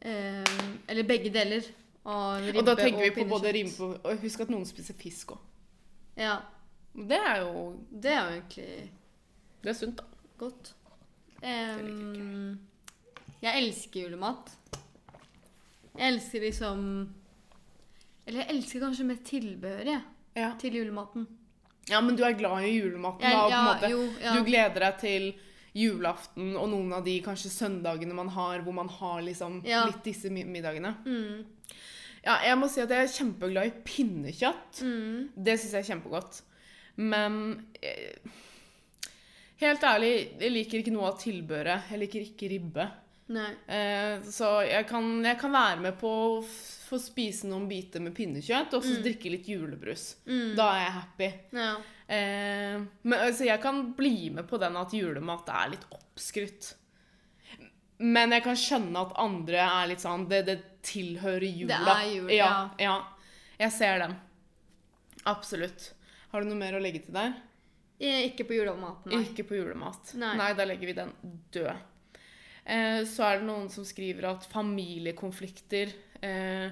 eh, Eller begge deler av ribbe Og da tenker vi på pinnekjøtt. både ribbe og Husk at noen spiser fisk òg. Ja. Det er jo Det er jo egentlig Det er sunt, da. godt. Um, jeg elsker julemat. Jeg elsker liksom Eller jeg elsker kanskje med tilbehøret Ja. til julematen. ja, men du er glad i julematen, da. ja, måte. jo, ja. Du gleder deg til julaften og noen av de kanskje søndagene man har hvor man har liksom litt disse middagene. Mm, Ja, jeg må si at jeg er kjempeglad i pinnekjøtt. mm, Det syns jeg er kjempegodt. Men eh, helt ærlig, jeg liker ikke noe av tilbehøret. Jeg liker ikke ribbe. Nei. Eh, så jeg kan, jeg kan være med på å få spise noen biter med pinnekjøtt og så Mm. drikke litt julebrus. Mm, Da er jeg happy. ja. Eh, men så jeg kan bli med på den at julemat er litt oppskrytt. Men jeg kan skjønne at andre er litt sånn Det, det tilhører jula. Det er jul, ja. ja. Jeg ser den. Absolutt. Har du noe mer å legge til der? Eh, Ikke på julematen, nei. Ikke på julemat. Nei. da legger vi den død. Eh, så er det noen som skriver at familiekonflikter eh,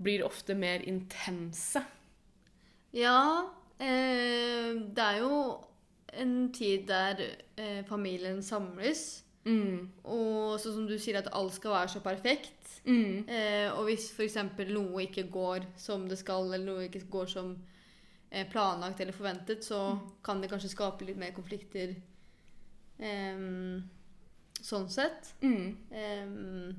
blir ofte mer intense. Ja, eh, det er jo en tid der eh, familien samles. Mm. Og sånn som du sier, at alt skal være så perfekt. Mm. Eh, og hvis f.eks. noe ikke går som det skal, eller noe ikke går som eh, planlagt eller forventet, så kan det kanskje skape litt mer konflikter em, sånn sett. Mm. Um,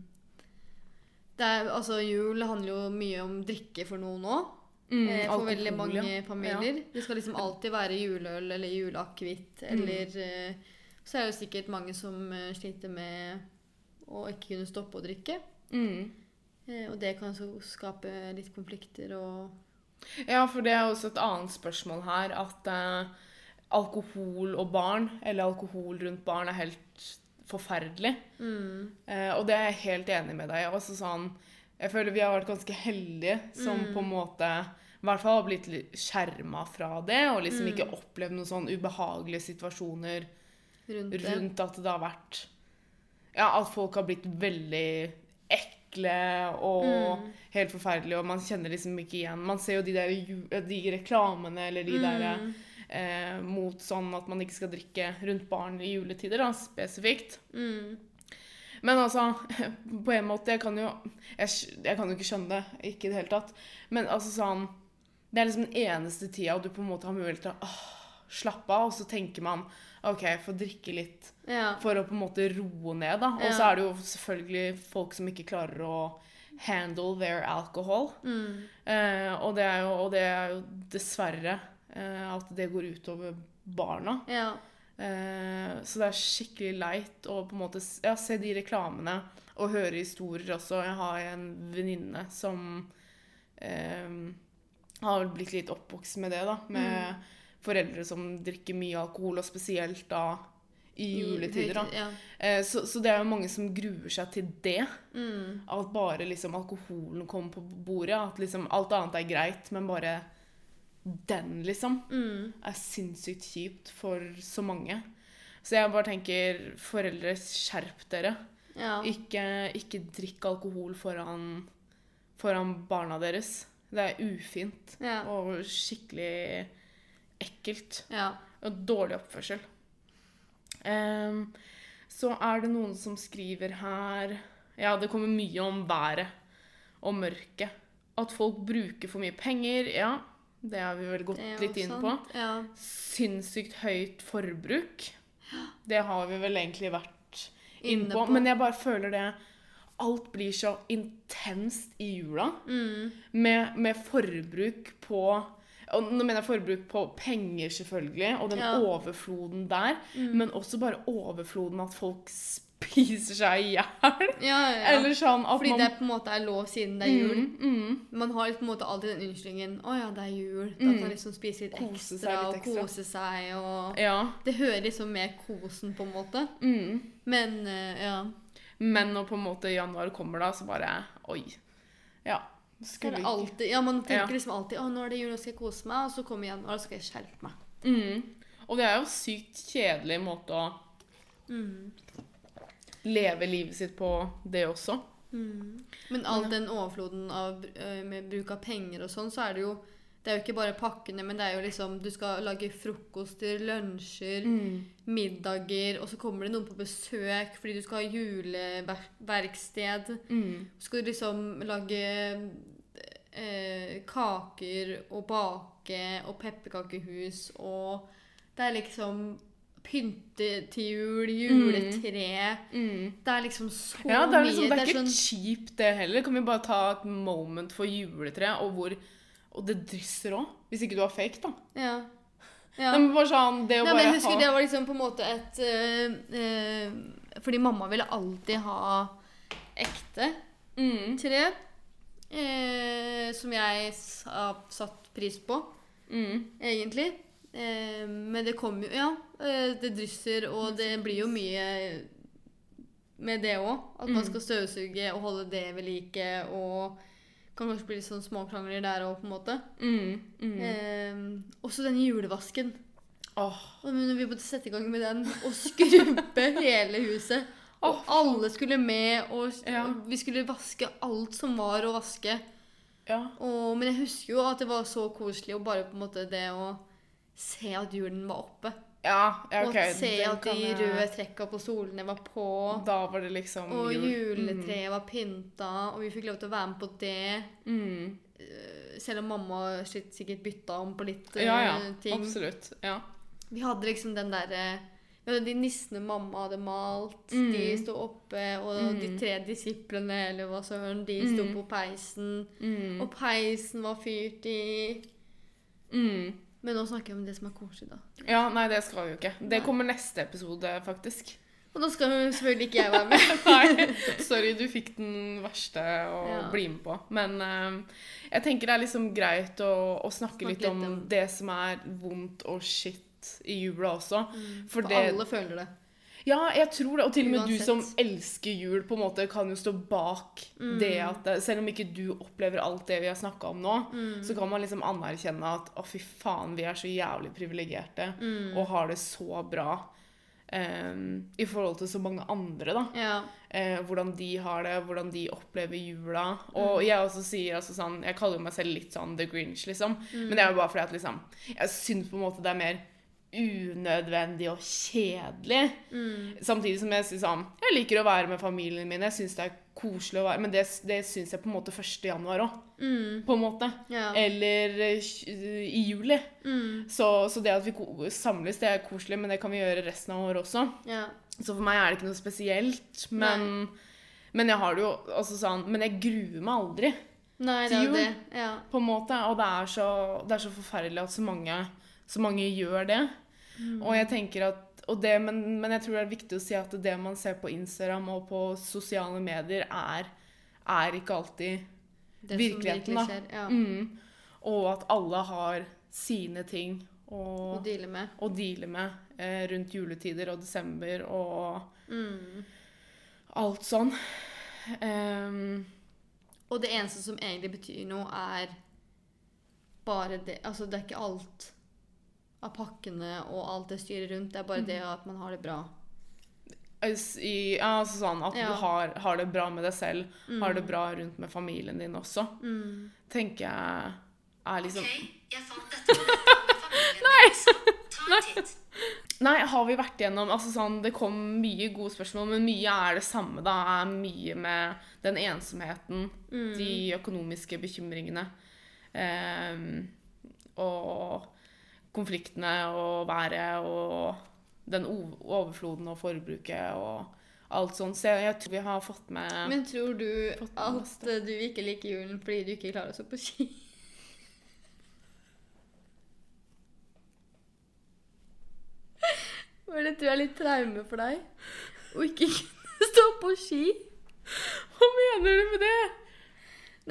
det er, altså, jul handler jo mye om drikke for noen òg. Mm, eh, for veldig mange ja. familier. Det skal liksom alltid være juleøl eller juleakevitt. Mm. Eller eh, Så er det jo sikkert mange som uh, sliter med å ikke kunne stoppe å drikke. Mm. Uh, og det kan så skape litt konflikter og Ja, for det er også et annet spørsmål her. At alkohol og barn, eller alkohol rundt barn, er helt forferdelig. mm, Eh, og det er jeg helt enig med deg i. Altså sånn, Jeg føler vi har vært ganske heldige som Mm. på en måte i hvert fall har blitt litt skjerma fra det, og liksom Mm. ikke opplevd noen sånn ubehagelige situasjoner Rundt rundt at det har vært Ja, at folk har blitt veldig ekle og Mm. helt forferdelige, og man kjenner liksom ikke igjen Man ser jo de der de reklamene eller de der Mm. Eh, mot sånn at man ikke skal drikke rundt barn i juletider, da, spesifikt. Mm. Men altså, på en måte Jeg kan jo Jeg, jeg kan jo ikke skjønne det, ikke i det hele tatt. Men altså sånn Det er liksom den eneste tida du på en måte har mulighet til å åh, slappe av, og så tenker man OK, få drikke litt Ja. for å på en måte roe ned, da. Og så er det jo selvfølgelig folk som ikke klarer å handle their alcohol. Mm. Eh, og, det jo, og det er jo dessverre at det går utover barna. Ja. Eh, så det er skikkelig leit å på en måte ja, se de reklamene og høre historier også. Jeg har en venninne som eh, har blitt litt oppvokst med det, da. Med foreldre som drikker mye alkohol, og spesielt da i juletider. da. Ja. Eh, så, så det er jo mange som gruer seg til det. Mm. At bare liksom alkoholen kommer på bordet. At liksom alt annet er greit, men bare den, liksom, Mm. er sinnssykt kjipt for så mange. Så jeg bare tenker, foreldre, skjerp dere. Ja. Ikke, ikke drikk alkohol foran, foran barna deres. Det er ufint Ja. og skikkelig ekkelt. ja. Og dårlig oppførsel. Um, så er det noen som skriver her Ja, det kommer mye om været og mørket. At folk bruker for mye penger. Ja, det har vi vel gått litt inn på. Ja. Sinnssykt høyt forbruk. Det har vi vel egentlig vært inne på. Men jeg bare føler det Alt blir så intenst i jula. Mm. Med, med forbruk på og Nå mener jeg forbruk på penger, selvfølgelig, og den Ja. overfloden der. Mm. Men også bare overfloden at folk spiser seg i hjel. Ja, ja. Eller sånn at Fordi man det på en måte er lov siden det er jul. Mm, mm. Man har på en måte alltid den unnskyldningen 'Å ja, det er jul'. Da Mm. kan man liksom spise litt Kose ekstra, seg litt og kose seg og Ja. Det hører liksom med kosen, på en måte. Mm. Men uh, ja. Men når på en måte januar kommer, da, så bare Oi. Ja. Skulle ikke alltid, ja, man tenker liksom alltid 'Å, nå er det jul, nå skal jeg kose meg', og så kommer januar, og så skal jeg skjerpe meg. mm. Og det er jo sykt kjedelig måte å Mm. Leve livet sitt på, det også. Mm. Men all den overfloden av, eh, med bruk av penger og sånn, så er det jo Det er jo ikke bare pakkene, men det er jo liksom Du skal lage frokoster, lunsjer, Mm. middager, og så kommer det noen på besøk fordi du skal ha juleverksted. Mm. Så skal du liksom lage eh, kaker og bake og pepperkakehus og Det er liksom pynte til jul, juletre Mm. Det er liksom så Ja, det er, liksom, mye. det er ikke sånn kjipt, det heller. Kan vi bare ta et moment for juletre, og hvor Og det drysser òg. Hvis ikke du har fake, da. Ja. ja. Nei, men sånn, det å Nei, men bare jeg husker ha det var liksom på en måte et øh, øh, Fordi mamma ville alltid ha ekte mm, tre. Øh, som jeg sa, satt pris på, mm, egentlig. Eh, men det kommer jo Ja, eh, det drysser, og det blir jo mye med det òg. At man Mm. skal støvsuge og holde det ved like, og kan kanskje bli litt sånn småkrangler der òg, på en måte. mm, mm. Eh, også den julevasken. Åh, Og når vi måtte sette i gang med den og skrubbe hele huset. Og alle skulle med, og Ja. og vi skulle vaske alt som var å vaske. ja. Og, men jeg husker jo at det var så koselig og bare på en måte det å se at julen var oppe. Ja, ja, og se at de jeg- røde trekka på solene var på. Da var det liksom Og jul. juletreet var pynta, og vi fikk lov til å være med på det. Mm. Eh, Selv om mamma sikkert bytta om på litt Ja, ja. eh, ting. Absolutt. Ja. Vi hadde liksom den derre vi hadde De nissene mamma hadde malt, Mm. de sto oppe. Og de Mm. tre disiplene, eller hva søren, de sto Mm. på peisen. Mm. Og peisen var fyrt i. Mm. Men nå snakker vi om det som er koselig, da. Ja, nei, det skal vi jo ikke. Det kommer neste episode, faktisk. Og nå skal selvfølgelig ikke jeg være med. Nei, sorry, du fikk den verste å Ja. bli med på. Men uh, jeg tenker det er liksom greit å, å snakke, Snakke litt litt om, om- det som er vondt og shit i jula også. For For det alle føler det. Ja, jeg tror det. Og til og med du som elsker jul, på en måte kan jo stå bak Mm. det at Selv om ikke du opplever alt det vi har snakka om nå, Mm. så kan man liksom anerkjenne at å, fy faen, vi er så jævlig privilegerte Mm. og har det så bra Um, i forhold til så mange andre, da. Ja. Uh, hvordan de har det, hvordan de opplever jula. Mm. Og jeg også sier altså sånn Jeg kaller meg selv litt sånn The Grinch, liksom. Mm. Men det er jo bare fordi at liksom Jeg syns på en måte det er mer unødvendig og kjedelig. Mm. Samtidig som jeg sier sånn Jeg liker å være med familien min. Jeg syns det er koselig å være Men det, det syns jeg på en måte 1. januar òg. Mm. På en måte. Ja. Eller eh, i juli. Mm. Så, så det at vi samles, det er koselig, men det kan vi gjøre resten av året også. Ja. Så for meg er det ikke noe spesielt. Men, men jeg har det jo også sånn Men jeg gruer meg aldri, Nei, Til jul. det. Ja. på en måte. Og det er så, det er så forferdelig at så mange, så mange gjør det. Mm. Og jeg tenker at det, men, men jeg tror det er viktig å si at det man ser på Instagram og på sosiale medier, er, er ikke alltid Det Virkeligheten, virkelig skjer. Ja. mm, Og at alle har sine ting Å å, deale med. å deale med eh, rundt juletider og desember og Mm. alt sånn. Um, Og det eneste som egentlig betyr noe, er bare det Altså, det er ikke alt av pakkene og alt det styret rundt. Det er bare det at man har det bra. i, ja, altså sånn at Ja. du har, har det bra med deg selv, Mm. har det bra rundt med familien din også, Mm. tenker jeg er liksom Ok, jeg fant dette på nettet med familien din, ta en titt. Nei, har vi vært igjennom altså sånn, Det kom mye gode spørsmål, men mye er det samme. da, er Mye med den ensomheten, Mm. de økonomiske bekymringene. Um, og konfliktene og været og den overfloden og forbruket og alt sånt. Så jeg, jeg tror vi har fått med Men tror du at du ikke liker julen fordi du ikke klarer å stå på ski? For det tror jeg er litt traume for deg. Å ikke kunne stå på ski. Hva mener du med det?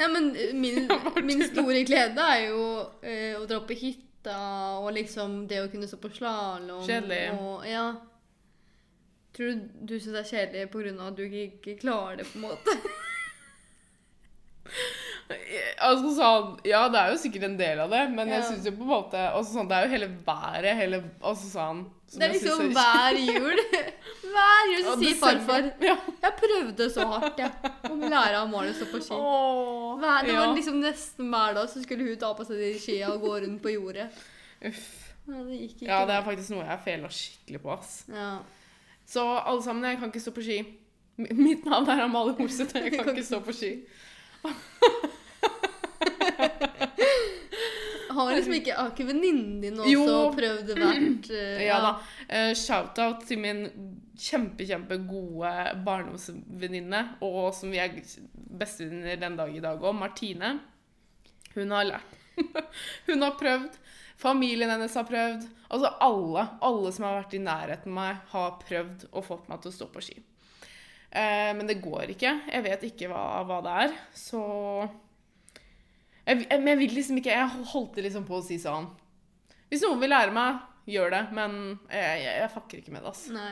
Nei, men min, min store glede er jo eh, å dra på hytta og liksom det å kunne stå på slalåm. Kjedelig. Og, ja. Tror du du syns det er kjedelig pga. at du ikke, ikke klarer det, på en måte? Altså sånn, Ja, det er jo sikkert en del av det, men jeg Ja. syns jo på en måte altså sånn, Det er jo hele været, hele altså sånn Det er liksom hver jul. Hver jul så sier farfar Ja. Jeg prøvde så hardt, jeg. Om å lære av å stå på ski. Åh, Hver, det var liksom Nesten hver dag så skulle hun ta på seg de skia og gå rundt på jordet. Uff. Ja, det gikk ikke. Ja, det er faktisk noe jeg fela skikkelig på. ass. Ja. Så alle sammen, jeg kan ikke stå på ski. Mitt navn er Amalie Holseth, og jeg kan ikke stå på ski. Har liksom ikke, har ikke venninnen din også Jo. prøvd hvert uh, Ja da. Uh, Shout-out til min kjempe, kjempe gode barndomsvenninne, og som vi er bestevenninner den dag i dag òg, Martine. Hun har lært. Hun har prøvd. Familien hennes har prøvd. Altså alle, alle som har vært i nærheten av meg, har prøvd og fått meg til å stå på ski. Uh, men det går ikke. Jeg vet ikke hva, hva det er. Så jeg, jeg, Men jeg vil liksom ikke Jeg holdt det liksom på å si sånn Hvis noen vil lære meg, gjør det. Men jeg, jeg, jeg fucker ikke med det. altså. Nei.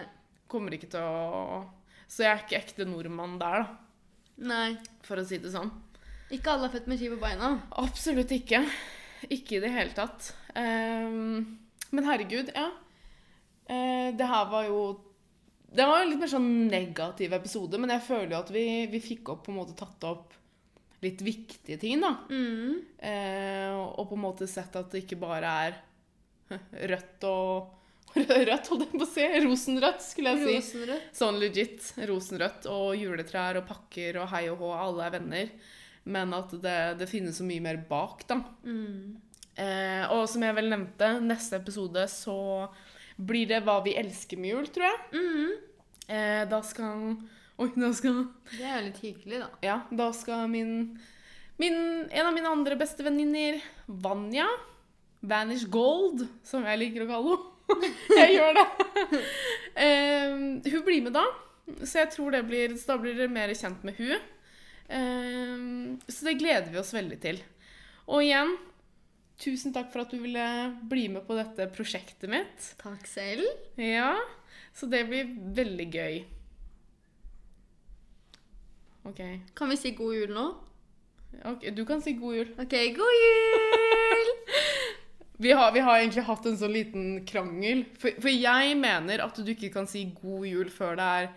Kommer ikke til å Så jeg er ikke ekte nordmann der, da. Nei. For å si det sånn. Ikke alle er født med ski på beina. Absolutt ikke. Ikke i det hele tatt. Um, men herregud, ja. Uh, det her var jo Det var jo litt mer sånn negativ episode, men jeg føler jo at vi, vi fikk opp på en måte tatt opp litt viktige ting, da. Mm. Eh, og på en måte sett at det ikke bare er rødt og Rødt, holdt jeg på å si. Rosenrødt, skulle jeg si. Sånn legit. Rosenrødt og juletrær og pakker og hei og hå, alle er venner. Men at det, det finnes så mye mer bak, da. Mm. Eh, og som jeg vel nevnte, neste episode så blir det Hva vi elsker med jul, tror jeg. Mm. Eh, da skal Oi, da skal Det er jo litt hyggelig, da. Ja, da skal min, min En av mine andre beste venninner, Vanja Vanish Gold, som jeg liker å kalle henne. jeg gjør det. Eh, hun blir med da, så jeg tror det blir, da blir dere mer kjent med hun. Eh, så det gleder vi oss veldig til. Og igjen, tusen takk for at du ville bli med på dette prosjektet mitt. Takk selv. Ja, så det blir veldig gøy. OK. Kan vi si god jul nå? Ok, Du kan si god jul. OK, god jul! Vi har, vi har egentlig hatt en sånn liten krangel. For, for jeg mener at du ikke kan si god jul før det er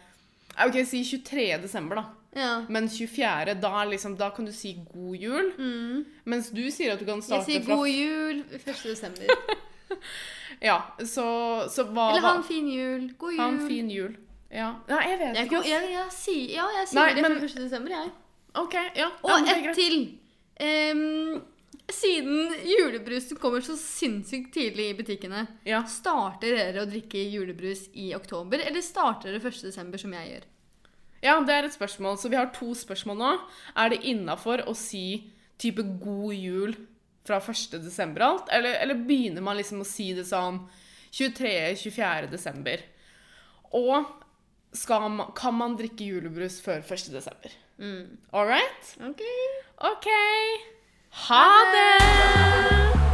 Ok, si 23. desember, da. Ja. Men 24. Da, liksom, da kan du si god jul. Mm. Mens du sier at du kan starte... Jeg sier god jul 1. desember. Ja, så, så hva Eller ha en fin jul. God jul. ha en fin jul. Ja. Nei, jeg vet Jeg, ikke. kan, ass. jeg, jeg, sier, ja, jeg sier Nei, det men- for 1. desember, jeg. OK, ja. Og ja, ett til. Um, siden julebrusen kommer så sinnssykt tidlig i butikkene, Ja. starter dere å drikke julebrus i oktober, eller starter dere 1. desember, som jeg gjør? ja, det er et spørsmål. Så vi har to spørsmål nå. Er det innafor å si type god jul fra 1. desember alt? Eller, eller begynner man liksom å si det sånn 23.-24. desember? Og man, kan man drikke julebrus før 1. desember? Mm. All right? Ok. OK. Ha det!